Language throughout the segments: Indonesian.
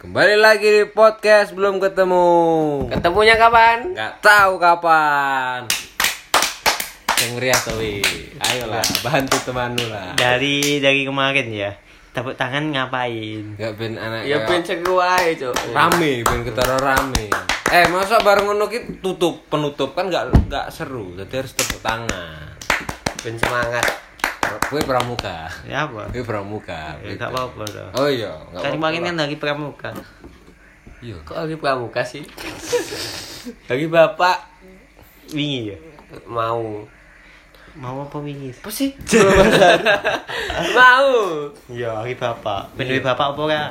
Kembali lagi di podcast belum ketemu. Ketemunya kapan? Nggak tahu kapan. Yang riah towi. Ayolah, bantu temanmu lah. dari dari kemarin ya tepuk tangan ngapain Nggak ben anak Ya ben seru ae, Cuk. rame, ben ketara rame. Eh, masa bareng ngono ki tutup penutup kan nggak nggak seru. Jadi harus tepuk tangan. Ben semangat. Gue pramuka. ya apa Gue pramuka. ya nggak apa-apa dong Oh iya, nggak kan kemarin kan lagi pramuka Iya. Kok lagi pramuka sih? lagi bapak wingi ya mau. mau apa wingi Apa sih? mau. iya lagi bapak bener bapak apa kan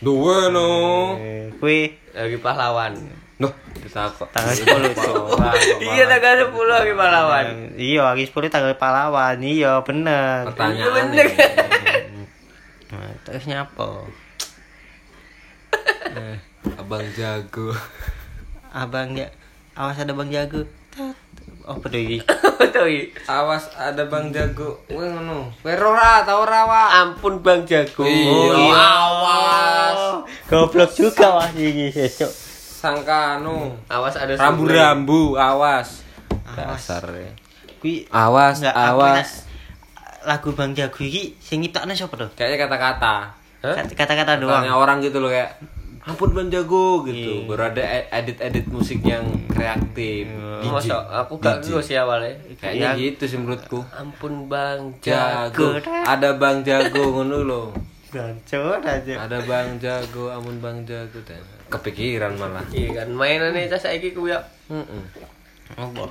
Duwe no. eh, kue Lagi pahlawan. Noh, ditakok. tanggal 10 coba Iya tanggal 10 lagi pahlawan. iya lagi 10 tanggal pahlawan iya bener Pertanyaan. Iya, bener. nah, terus nyapa Eh, Abang jago. abang ya awas ada bang jago oh peduli Betul. iya. Awas ada Bang Jago. Kowe ngono. Kowe ora tau ora wa. Ampun Bang Jago. Iya, awas. goblok juga wah ini sesuk Sangka anu. Awas ada Rambu-rambu, awas. Dasar ya. kui Awas, Nggak, aku awas. lagu Bang Jago iki sing nyiptakne sapa to? Kayaknya kata-kata. Kata-kata doang. Katanya orang gitu loh kayak Ampun Bang Jago gitu. Iya. Baru ada e- edit-edit musik yang kreatif. DJ. Masa aku gak ngerti sih awalnya. Kayaknya Ya. gitu sih menurutku. Ampun Bang Jago. Jago. Ada Bang Jago ngono loh. Gancur aja. Ada Bang Jago, amun Bang Jago. Kepikiran malah. Iya kan mainannya tas saiki ku ya. Heeh. Apa?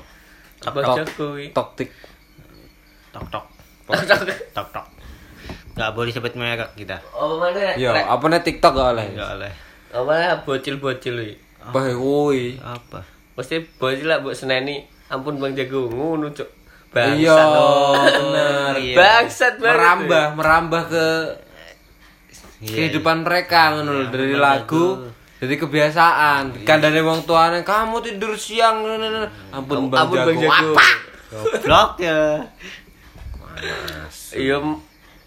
Bang Tok. Jago iki. Toktik. Tok tok. Tok tok. Gak boleh sebut merek kita. Oh mana? Yo, apa nih TikTok gak oleh? Enggak oleh. Oh mana bocil-bocil iki. Bah, woi. Apa? Pasti bocil lah mbok seneni. Ampun Bang Jago ngono cuk. Iya, Bangsat. oh. bener. Iya. Bangsat banget. Merambah, merambah ke Iya. kehidupan mereka ngono lho, dari lagu jadi kebiasaan kan dari wong tuane kamu tidur siang ampun bang Ampun, jago, Bang Jago. apa Goblok ya. Iya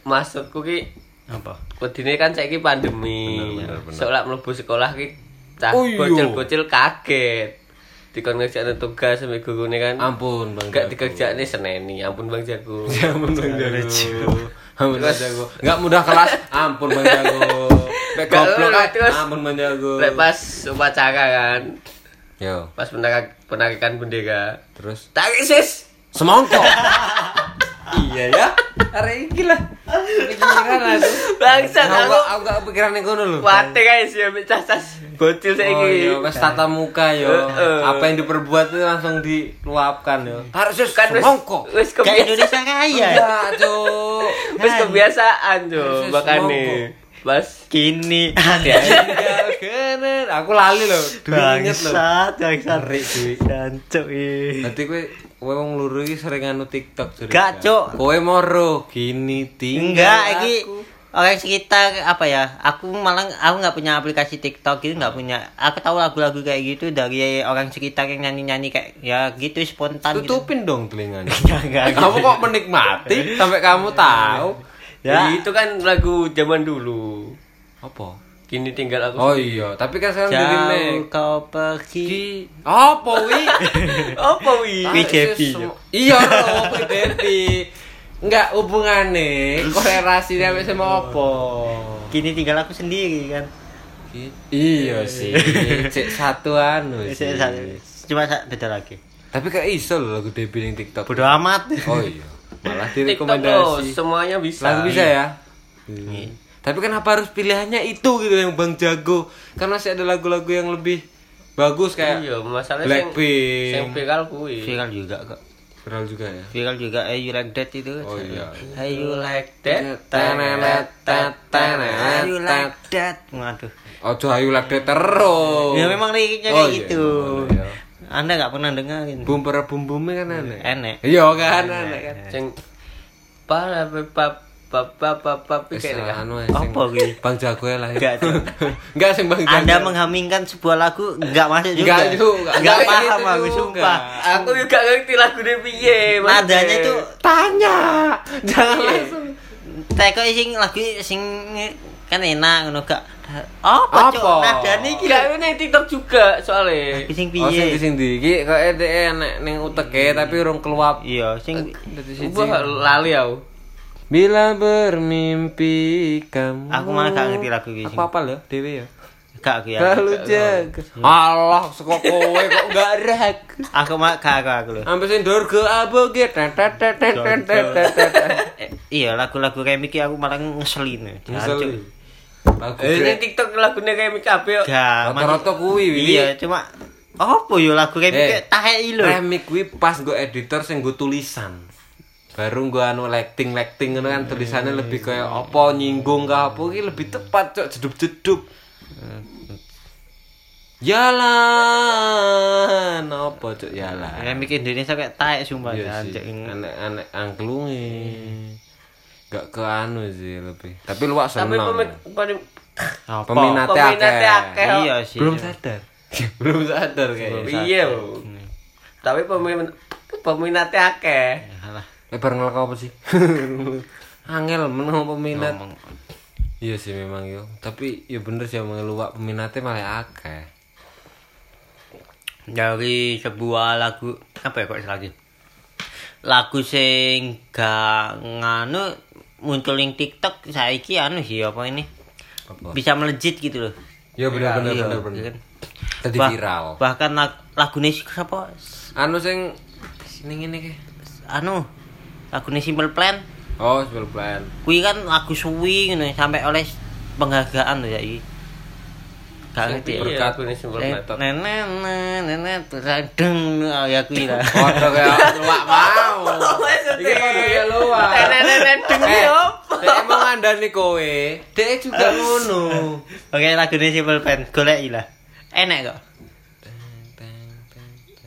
maksudku ki Apa? Wedine kan saiki pandemi. Soalnya mlebu sekolah ki cah Oh, iya. bocil-bocil kaget. Dikon ngerjain tugas sama gurune kan. ampun bang Enggak jago dikerjain seneni. Ampun Bang Jago. ampun bang jago ampun bang jago nggak mudah kelas ampun bang jago goblok ah. terus. jago Lek pas upacara kan, yo pas penarik penarikan bendera. terus Tarik sis. semongko iya ya hari ini lah pikiran aku Bangsat aku aku. gak kepikiran yang kono lho Wate guys ya cacas bocil Oh saiki. iya, wes tata muka yo. Apa yang diperbuat itu langsung diluapkan yo. Tarik sus kan wis semongko. wis kebiasaan. Indonesia kaya. Iya, Cuk. Wis kebiasaan Wis makane. Pas Kini Tinggal kenen. Aku lali loh. Inget loh. bangsat, bangsat. Ngeri. Jancuk iki. Nanti kowe kowe wong luru iki sering anu TikTok Cuk. Gak, Cuk. Kowe moro gini tinggal. Enggak, aku. orang sekitar apa ya? Aku malah aku nggak punya aplikasi TikTok gitu nggak punya. Aku tahu lagu-lagu kayak gitu dari orang sekitar yang nyanyi-nyanyi kayak ya gitu spontan gitu. tutupin dong telinganya. Kamu kok menikmati sampai kamu tahu? Ya Ya. itu kan lagu zaman dulu. Apa? Kini tinggal aku. Oh iya, tapi kan sekarang jadi Jauh make. kau pergi. Ki apa wi? Apa wi? Wi Sem- Iya loh, Wi Devi. Enggak hubungane, korelasinya sampai sama apa? Kini tinggal aku sendiri kan. Iya sih, cek satu anu sih. Cuma beda lagi. Tapi kayak iso loh lagu Devi yang TikTok. Bodoh amat. Oh iya, malah TikTok loh, direkomendasi. semuanya bisa. Lagu bisa ya? Iya. Tapi kenapa harus pilihannya itu gitu yang Bang Jago? Kan masih ada lagu-lagu yang lebih bagus kayak Iya, masalahnya sing Blackpink. sing viral kuwi. Viral juga kok. Viral juga ya. Viral juga eh you like that itu. Oh iya. Hey you like That Tenenet, tet, tenenet, you like that. Waduh. Ojo ayu lagde terus. Ya memang liriknya Oh, kayak iya, gitu. Anda nggak pernah dengerin. Bum para bum bumnya kan aneh. Enek. Iya kan aneh kan. sing para pap pap pap pap pap Wis kayak anu Apa kuwi? Bang Jago ya lah. Enggak. Enggak sing Bang Jago. Anda menghamingkan sebuah lagu nggak masuk juga. Enggak juga. Nggak Enggak paham gitu aku sumpah. Aku juga ngerti lagu dia piye. Nadanya itu tanya. Jangan Iya. langsung. teko sing lagu sing kan enak ngono gak Apa Apa? cok? Nadane iki. Gak ini TikTok juga soalnya. Iki sing Oh sing di piye? sing di iki kok ede enek ning uteke tapi urung keluar. Iya, sing. Gua lali aku. Bila bermimpi kamu. aku malah gak ngerti lagu iki. sing- Apa apa lho dewe ya. Gak aku ya. Kalau jaga. Allah saka kowe kok gak rag. Aku mah gak aku aku lho. Sampai sing durga aboge tet tet tet tet tet tet tet. Eh, Iya, lagu-lagu remix iki aku malah ngeselin. Ngesel. Lagu Eh. TikTok lagunya kayak Mika Abe. Gak, Rata-rata kuwi. Iya, cuma apa yo lagu remix Eh, kayak tahe lho. Remix kuwi pas gue editor sing gue tulisan. Baru gue anu lighting lighting ngono kan tulisannya lebih kayak apa nyinggung ke apa iki lebih tepat cok jedup-jedup. Jalan apa cok jalan. Remix Indonesia kayak tahe sumpah. Iya. Anjir, ini. Anek-anek angklunge. Gak ke anu sih lebih. Tapi luak Tapi seneng. pemin- pemin- Apa? Peminatnya peminatnya akeh. Iya sih. Belum sadar. Belum sadar kayaknya. Iya. Bu. Tapi pemin peminatnya akeh. Lebar ngelak apa sih? Angel menang peminat. ngomong. Iya sih memang yo. Tapi ya bener sih emang luak peminatnya malah akeh. dari sebuah lagu apa ya kok lagi lagu sing gak nganu muncul ning TikTok saiki anu sih apa ini Apa? bisa melejit gitu loh Ya bener Iya, bener iya bener. kan? Tadi Bah- viral. bahkan lag, lagune si- siapa Anu sing sini ngene ke. anu lagune Simple Plan Oh, spell plan. kuwi kan lagu suwi ngono sampai oleh penghargaan loh ya iki gak ngerti ya Berkat. lagunya Simple Eh, Method. nenek nenek deng ya kuwi lah Padha kayak luak mau. Iki padha kayak luak. Nenek-nenek deng Eh, yo. Dek emang ngandani kowe. Dek juga ngono. Oke, lagune Simple Plan, golek lah. Enak kok.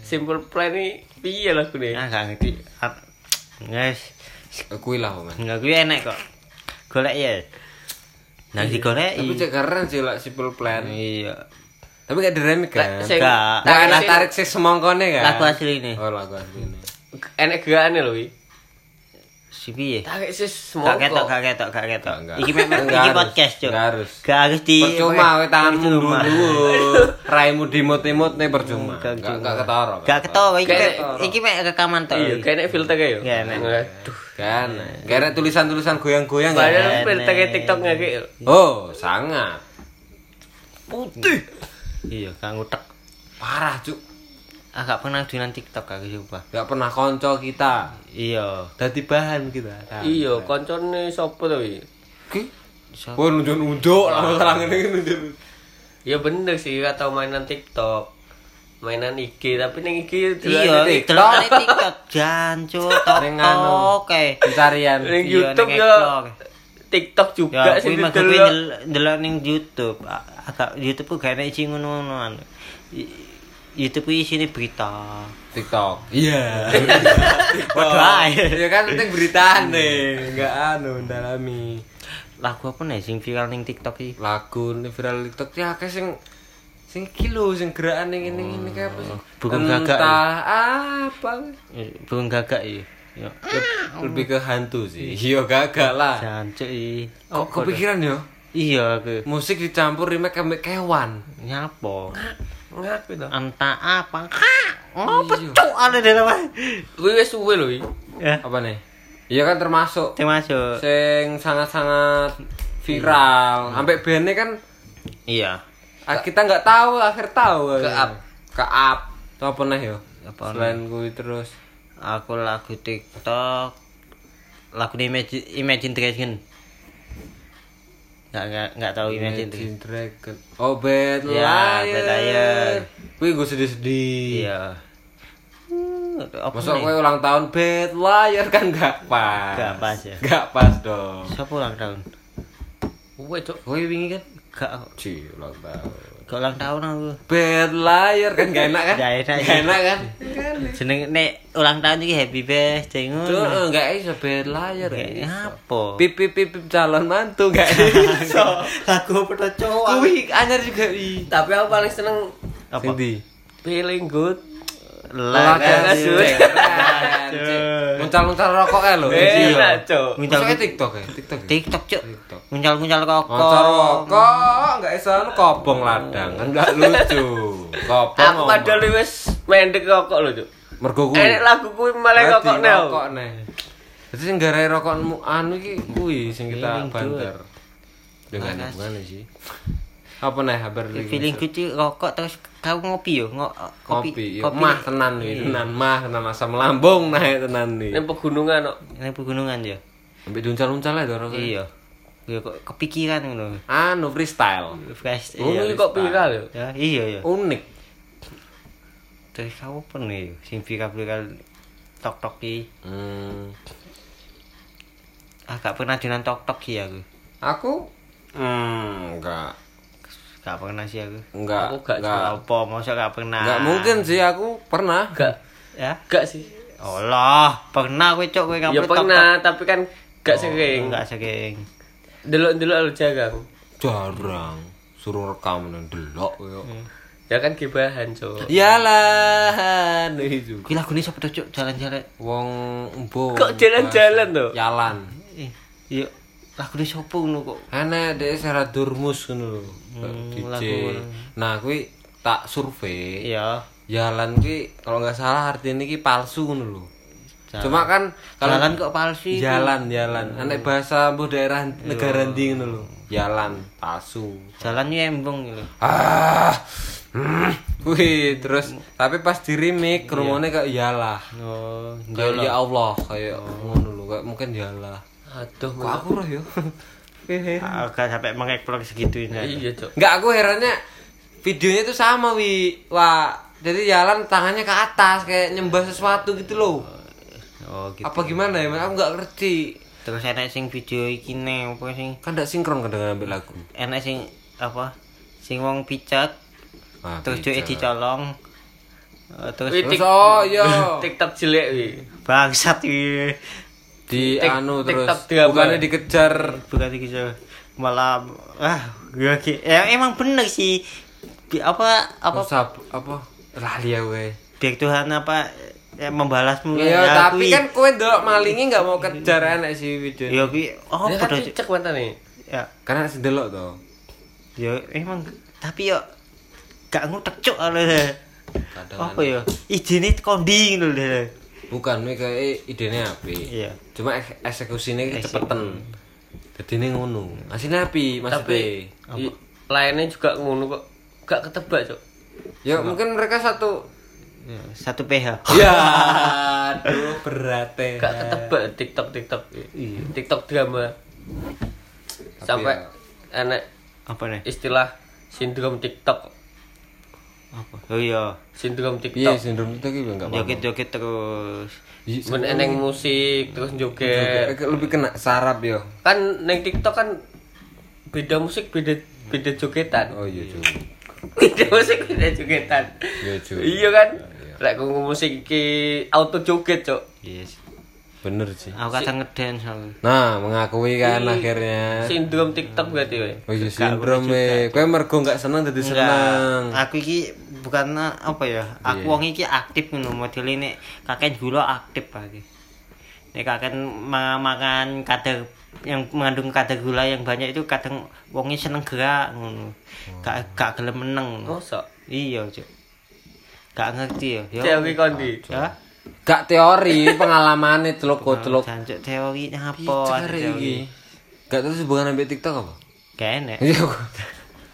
Simple Plan ini piye lagunya? Ah, gak ngerti. Guys, Kuwi lah, Mas. enggak enak kok. Golek ya. Nah, digolek. Tapi cek keren sih lah simple plan. Iya. Tapi gak diremik kan? Gak. Gak enak sing- tarik si semongkone kan? Lagu asli ini. Oh, lagu asli ini. Enek gerakannya lho iki. si piye? Kaget sih semua. Kaget tok, kaget tok, kaget tok. Iki memang iki podcast, Cuk. Gak harus. Enggak harus di percuma kowe tanganmu dulu. Raimu dimut-imut ne percuma. Gak ketara. Gak ketara iki. Iki mek rekaman tok. Iya, kene filter ke yo. Iya. Aduh. Kan, Gak kayak tulisan-tulisan goyang-goyang ya. Padahal filter TikTok enggak ki. Oh, sangat. Putih. Iya, kang utek. Parah, Cuk. Ah, gak pernah dunan TikTok aku coba. Gak pernah konco kita. Iya. Dadi bahan kita. Iya, koncone sapa to iki? Ki. Wah, nunjuk-nunjuk lah sekarang ini nunjuk. Ya bener sih, gak tau mainan TikTok. Mainan IG, tapi ning IG Iya, TikTok. delokane TikTok jancu Ning anu. tok kae. Pencarian. ning Iya, YouTube ning ya explore. TikTok juga Ya, sih kuwi mah didelok. kuwi ndelok ning YouTube. Agak YouTube ku gak enak isi ngono-ngonoan. YouTube ku isine berita. TikTok. Iya. Waduh. Ya kan penting berita nih, enggak anu dalami. Lagu apa nih sing viral ning TikTok iki? Lagu nih viral TikTok ya akeh sing sing kilo sing gerakan ning ini ini kayak apa sih? Burung gagak Entah apa. Eh, Burung gagak iki. Ya. Lebih ke hantu sih. Iya gagak lah. Jancu iki. Kok kepikiran ya? Iya aku. Musik dicampur remake ambek kewan. Nyapa? Ngapain to? Entah apa. Apa Iya. cuk ada di dalam. Kuwi wis suwe iki. Ya. Apa nih? Iya kan termasuk Termasuk. sing sangat-sangat viral. Sampai bandnya kan Iya. ah, kita nggak tahu akhir tahu. Ke up. Ke up. Itu apa nih yo? Apa Selain gue terus. Aku lagu TikTok lagu Imagine, Imagine Dragon. Nggak nggak nggak tahu Imagine. Imagine Dragon. Oh, Bad Ya, Liar. Bad Liar. Wih, gue sedih-sedih. Iya. Hmm, apa gue ulang tahun Bad Liar kan nggak pas. Nggak pas ya. Nggak pas dong. Siapa ulang tahun? Kuwe cok. Gue wingi kan? Gak Ci, ulang tahun. gak ulang tahun aku. Bad Liar kan gak enak kan? Nggak enak, Nggak iya. enak kan? Jeneng nek ulang tahun iki happy birthday Tuh, ngono. enggak iso nggak iso. apa? Pip pip calon mantu gak iso. Lagu apa to cowok? Kuwi anyar juga wi. Tapi aku paling seneng Apa? Feeling good. Lah, Lah, Cuk. Muncal-muncal rokoknya lho. Enak, Cuk. Muncal Maksudnya TikTok ya? TikTok. TikTok cuk. Muncal-muncal Muncal rokok. rokok, enggak iso anu kobong ladang. Enggak lucu. Kobong. Aku padahal wis mendek rokok lho, Cuk. mergo kuwi. Enek lagu kuwi malah Dadi rokok neo. rokok neh. Jadi sing garai rokokmu anu iki kuwi sing kita banter. Dengan hubungan sih. Apa nih kabar lagi? Feeling kucu rokok terus kau ngopi yo, ngo, kopi, kopi. mah tenan nih, tenan mah tenan asam lambung naik tenan nih. Ning pegunungan kok. Ini pegunungan ya. Sampai diuncal-uncal aja rokok. Iya. Ya kok kepikiran ngono. Anu freestyle. Fresh. Oh, ini kok viral ya? Ya, iya ya. Unik. Kamu pernah ya sing viral-viral tok-tok ki. Hmm. Ah, gak pernah dinan tok-tok ki aku. Aku hmm, enggak Gak pernah sih aku. enggak Aku gak enggak, Apa masa gak pernah? enggak mungkin sih aku pernah. Gak Ya. gak sih. Allah, pernah kowe cok kowe Ya ngupload pernah, tapi kan gak tok-tok. sering. Enggak sering. Delok-delok lu jarang. Jarang suruh rekam nang delok yo. Ya kan gibahan, Cuk. Yalan itu. Kuwi lagune sapa to cok jalan-jalan. Wong embo. Kok jalan-jalan tuh? Jalan. Eh, iya lagune sapa ngono kok. Enek dek serat durmus ngono lho. Hmm, DJ. lagu- Nah, kuwi tak survei. Iya. Jalan kuwi kalau nggak salah artinya iki palsu ngono lho. Jalan. Cuma kan kalau Jalan kok palsu jalan jalan anek bahasa mbuh daerah negara ndi ngono lho. Jalan palsu. Jalan yo embong lho. Ah. Hmm. Wih, terus tapi pas di remake rumone kayak iyalah. Oh, Kayak ya Allah, kayak ngono lho, kayak mungkin iyalah. Aduh, Kok aku roh yo. agak sampai mengeksplor segitunya. Iya, Cuk. Enggak aku herannya videonya itu sama wi. Wah, jadi jalan tangannya ke atas kayak nyembah sesuatu gitu loh. Oh, gitu. Apa gimana ya? Aku nggak ngerti. Terus enek sing video iki ne apa sing Kan tidak sinkron dengan ambil lagu. enek sing apa? Sing wong picet Ah, terus joke dicolong. Eh, terus Wih, Tik- oh iya TikTok jelek wi. bangsat iki. di Tik- anu terus TikTok bukannya dikejar Bukan so. malah ah gue ya, emang bener sih apa apa apa apa lali ya we. biar Tuhan apa ya, membalasmu Iya, Ya, tapi kui. kan kowe ndelok malingi nggak mau kejar enek sih video. ya kui oh kan cicak mata nih. ya Karena sing delok to. ya emang tapi ya gak ngutek cuk apa ya idene kondi ngono lho bukan we kayak idene api. iya Cuma ek- eksekusinya Eksekusi. cepetan. Jadi ini ngono. Aslinya api maksudnya. Lainnya juga ngono kok. Gak ketebak, Cuk. Ya mungkin mereka satu satu PH Ya, aduh berat ya. Gak ketebak TikTok TikTok. TikTok drama. Sampai ya. enek apa nih istilah sindrom TikTok. apa oh iya Sindrom Iya, TikTok. sindrom itu gitu enggak apa-apa. joget joget terus Iya, Men eneng musik terus joget. Kayak lebih kena sarap yo. Kan neng TikTok kan beda musik beda beda jogetan. Oh iya, cuy. Beda musik beda jogetan. Iya, cuy. Iya kan? Lek ku musik iki auto joget, Cuk. yes Bener sih. aku kadang ngedance Nah, mengakui kan akhirnya. Sindrom TikTok berarti we. Oh iya, sindrom we. Kowe mergo enggak seneng dadi seneng. Aku iki bukan apa ya aku Iya. wong iki aktif ngono model ini kakek gula aktif lagi nek kakek ma- makan kadar yang mengandung kadar gula yang banyak itu kadang wongnya seneng gerak ngono gak gak gelem meneng ngono. Mosok. iya cuk gak ngerti ya ya Teori kondi. ya Gak teori, pengalaman itu celuk-celuk. jancuk teorinya apa teori. Gak terus hubungan ambil TikTok apa? gak enak Iya,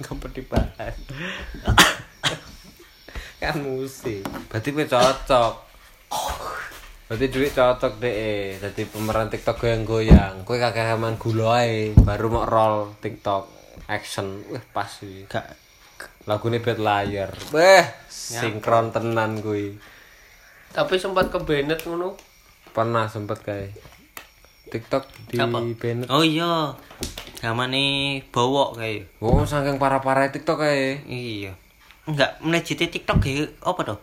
gak perlu dibahas. kan musik. Berarti kowe cocok. Berarti duit cocok deh. Jadi pemeran TikTok goyang-goyang. Kowe kakek main gula ae, baru mau roll TikTok action. Wih, pas sih. gak Lagune bed layar. Weh, sinkron tenan kuwi. Tapi sempat ke Bennett ngono. Pernah sempet kayak TikTok di Apa? Bennett. oh iya gamane bawa kayak Oh, saking parah-parah TikTok kayak. iya enggak melejiti TikTok kayak apa tuh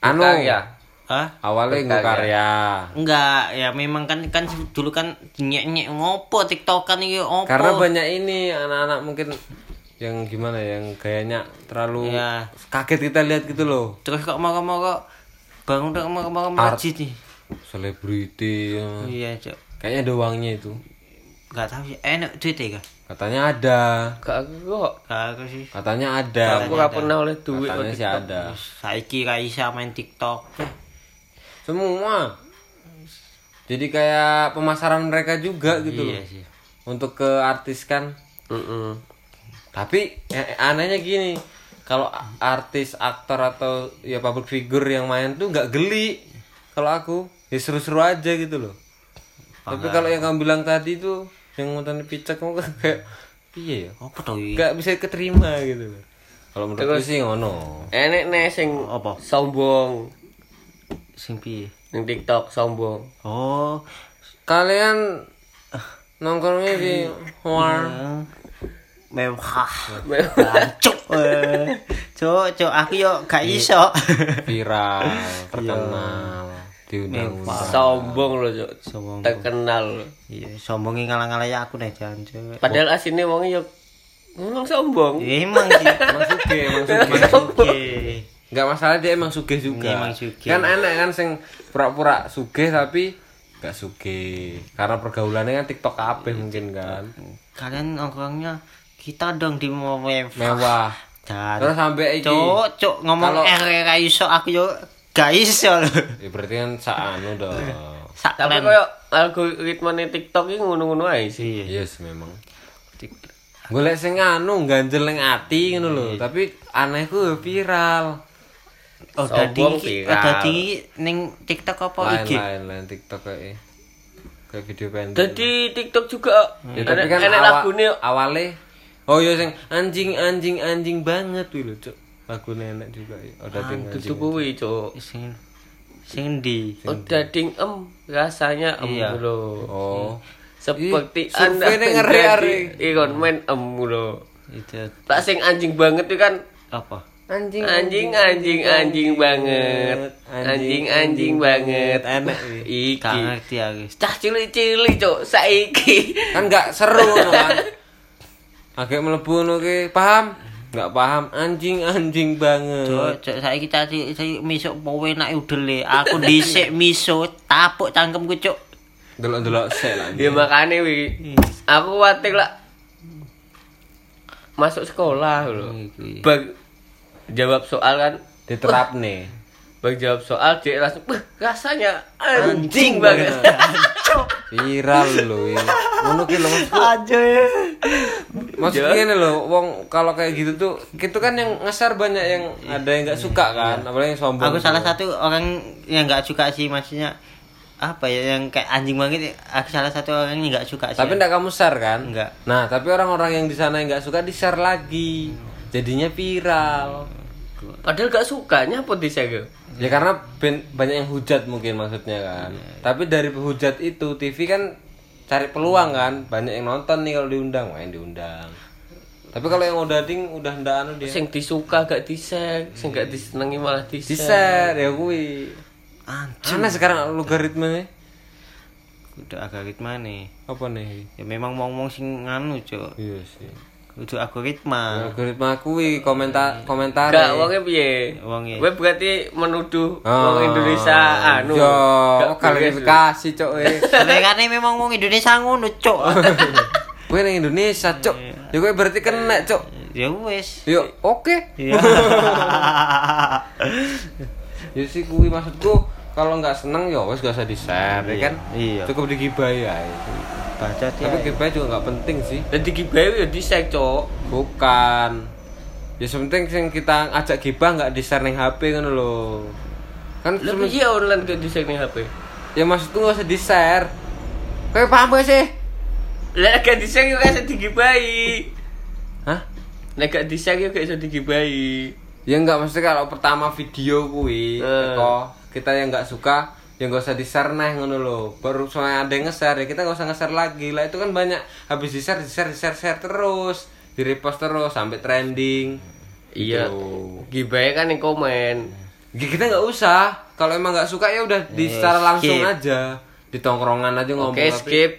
Anu, Karya. ah awalnya nggak karya. Enggak, ya memang kan kan dulu kan nyek-nyek ngopo TikTokan iki opo. Karena banyak ini anak-anak mungkin yang gimana ya, yang gayanya terlalu Iya. kaget kita lihat gitu loh. Terus kok mau mau kok bangun dong mau mau masjid nih. Selebriti ya. iya cok kayaknya ada uangnya itu. Nggak tahu sih enak duit ya kak? Katanya ada. Gak aku kok. gak aku sih. Katanya ada. Aku gak pernah oleh duit. katanya kok sih TikTok. ada. Saiki Raisa main TikTok. Semua. Jadi kayak pemasaran mereka juga gitu iya loh. sih. Untuk ke artis kan. Mm-mm. Tapi eh, anehnya gini kalau artis aktor atau ya public figure yang main tuh nggak geli. Kalau aku ya seru-seru aja gitu loh. Tapi kalau yang kamu bilang tadi tuh yang nonton picek kamu kan kayak iya ya apa tuh nggak bisa keterima gitu loh. Kalau menurutku sih ngono. Enek nih sing Apa? sombong. Sing piye? Ning TikTok sombong. oh. Kalian nongkrongnya di war mewah cok cok cok aku yo gak iso. Viral terkenal diundang-undang. Sombong loh, Cuk. Sombong. Terkenal. iya sombongin ngalang-ngalang ya aku nih jangan cok Padahal asine wong yo ngomong sombong. Ya, emang sih. Emang suge emang suge oke nggak masalah dia emang sugih juga. Iya, emang sugih. kan enak kan sing pura-pura sugih tapi nggak sugih. Karena pergaulannya kan tiktok kabeh mungkin kan. Kalian nongkrongnya kita dong di mewah. Mewah. Dan terus sampai iki. Cok cok ngomong Kalau- R gak iso aku yo gak iso loh ya berarti kan saanu dong. Sak Tapi koyo algoritma TikTok iki ngono-ngono ae sih. iya. Yes memang. Golek sing anu ganjel ning ati ngono lho. Tapi anehku ya viral. Oh dadi viral. oh dadi ning TikTok apa lain IG lain lain tiktok kayak kayak video pendek. Jadi TikTok juga ya, tapi kan enek awa- lagune awalnya oh iya sing anjing anjing anjing banget tuh lho cuk lagu nenek juga ya oh dadi dudu anjing kuwi, Cuk. sing sing ndi Oh, daging em rasanya em Iya. lho. oh Seperti Ih, Anda ngeri-ngeri. ikon main em lho. itu Tak sing anjing banget itu kan apa anjing anjing anjing anjing banget. Anjing anjing banget. enak gak Iki. ngerti aku Cah cilik-cilik, Cuk, saiki. kan nggak seru kan agak mlebu ngono ki paham nggak paham anjing anjing banget Cok, cok saiki tadi saya misuk powe enak udele. Aku dhisik miso tapuk cangkemku cok. delok-delok sik lah Ya makane wi. Aku watik lah masuk sekolah lho. Bag jawab soal kan diterap nih Bang jawab soal dia langsung "Wah, rasanya anjing banget. Viral lho ya. ngono ki lho maksudku Aja. maksudnya ini lho wong kalau kayak gitu tuh itu kan yang ngeser banyak yang ada yang nggak suka kan apalagi yang sombong Aku gitu. salah satu orang yang nggak suka sih maksudnya apa ya yang kayak anjing banget aku salah satu orang yang nggak suka sih tapi enggak kamu share kan Nggak. nah tapi orang-orang yang di sana yang nggak suka di share lagi jadinya viral Padahal gak sukanya apa di saya ya karena ben- banyak yang hujat mungkin maksudnya kan. Tapi dari hujat itu TV kan cari peluang kan. Banyak yang nonton nih kalau diundang. Main diundang. Tapi kalau yang udah ding udah ndak anu dia. Sing disuka gak disek, sing gak disenengi malah di disek. share ya kuwi. Anjing. Aneh sekarang logaritmanya udah algoritma nih. Apa nih? Ya memang ngomong sing nganu cok iya sih udah algoritma algoritma kuwi komentar komentar Gak wonge piye? Wonge. Kowe berarti menuduh Ah. wong Indonesia anu. yo klarifikasi cok eh Mereka memang ngomong Indonesia ngono cok Kowe ning Indonesia, Cok. Ya kowe berarti kena, Cok. ya wes Yo, oke. Iya. Ya sih kuwi maksudku kalau nggak seneng ya wes gak usah di-share, ya kan? Iya. Cukup digibahi ya. Baca dia Tapi gibahi juga nggak penting sih. Dan digibahi ya disek, Cok. Bukan. Ya sepenting sing kita ajak gibah nggak di-share ning HP ngono lho. Kan Lebih iya online ke disek ning HP. ya maksudku nggak usah di-share. Kowe paham gak sih? Lah gak disek yo gak iso digibahi. Hah? Nek gak disek yo gak digibahi. Ya enggak maksudnya kalau pertama video kuwi Eh. kok kita yang nggak suka ya nggak usah di-share neh ngono lho. Baru soalnya ada yang nge-share ya kita nggak usah nge-share lagi. Lah itu kan banyak habis di-share di-share di-share share terus, di-repost terus sampai trending. Iya. Gitu. Gibahi kan ning komen. Ya, kita nggak usah. Kalau emang nggak suka ya udah di secara langsung skip. aja. Di tongkrongan aja ngomong Oke, tapi- skip.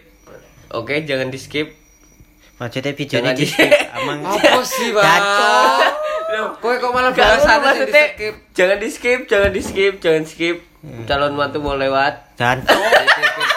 Oke, jangan di skip. Maksudnya videonya di di- skip. Amang Apa sih, Bang? Kowe kok malah Gak bahasane di skip. jangan di skip, jangan di skip, jangan skip. Calon mantu mau lewat. Jancok. Titip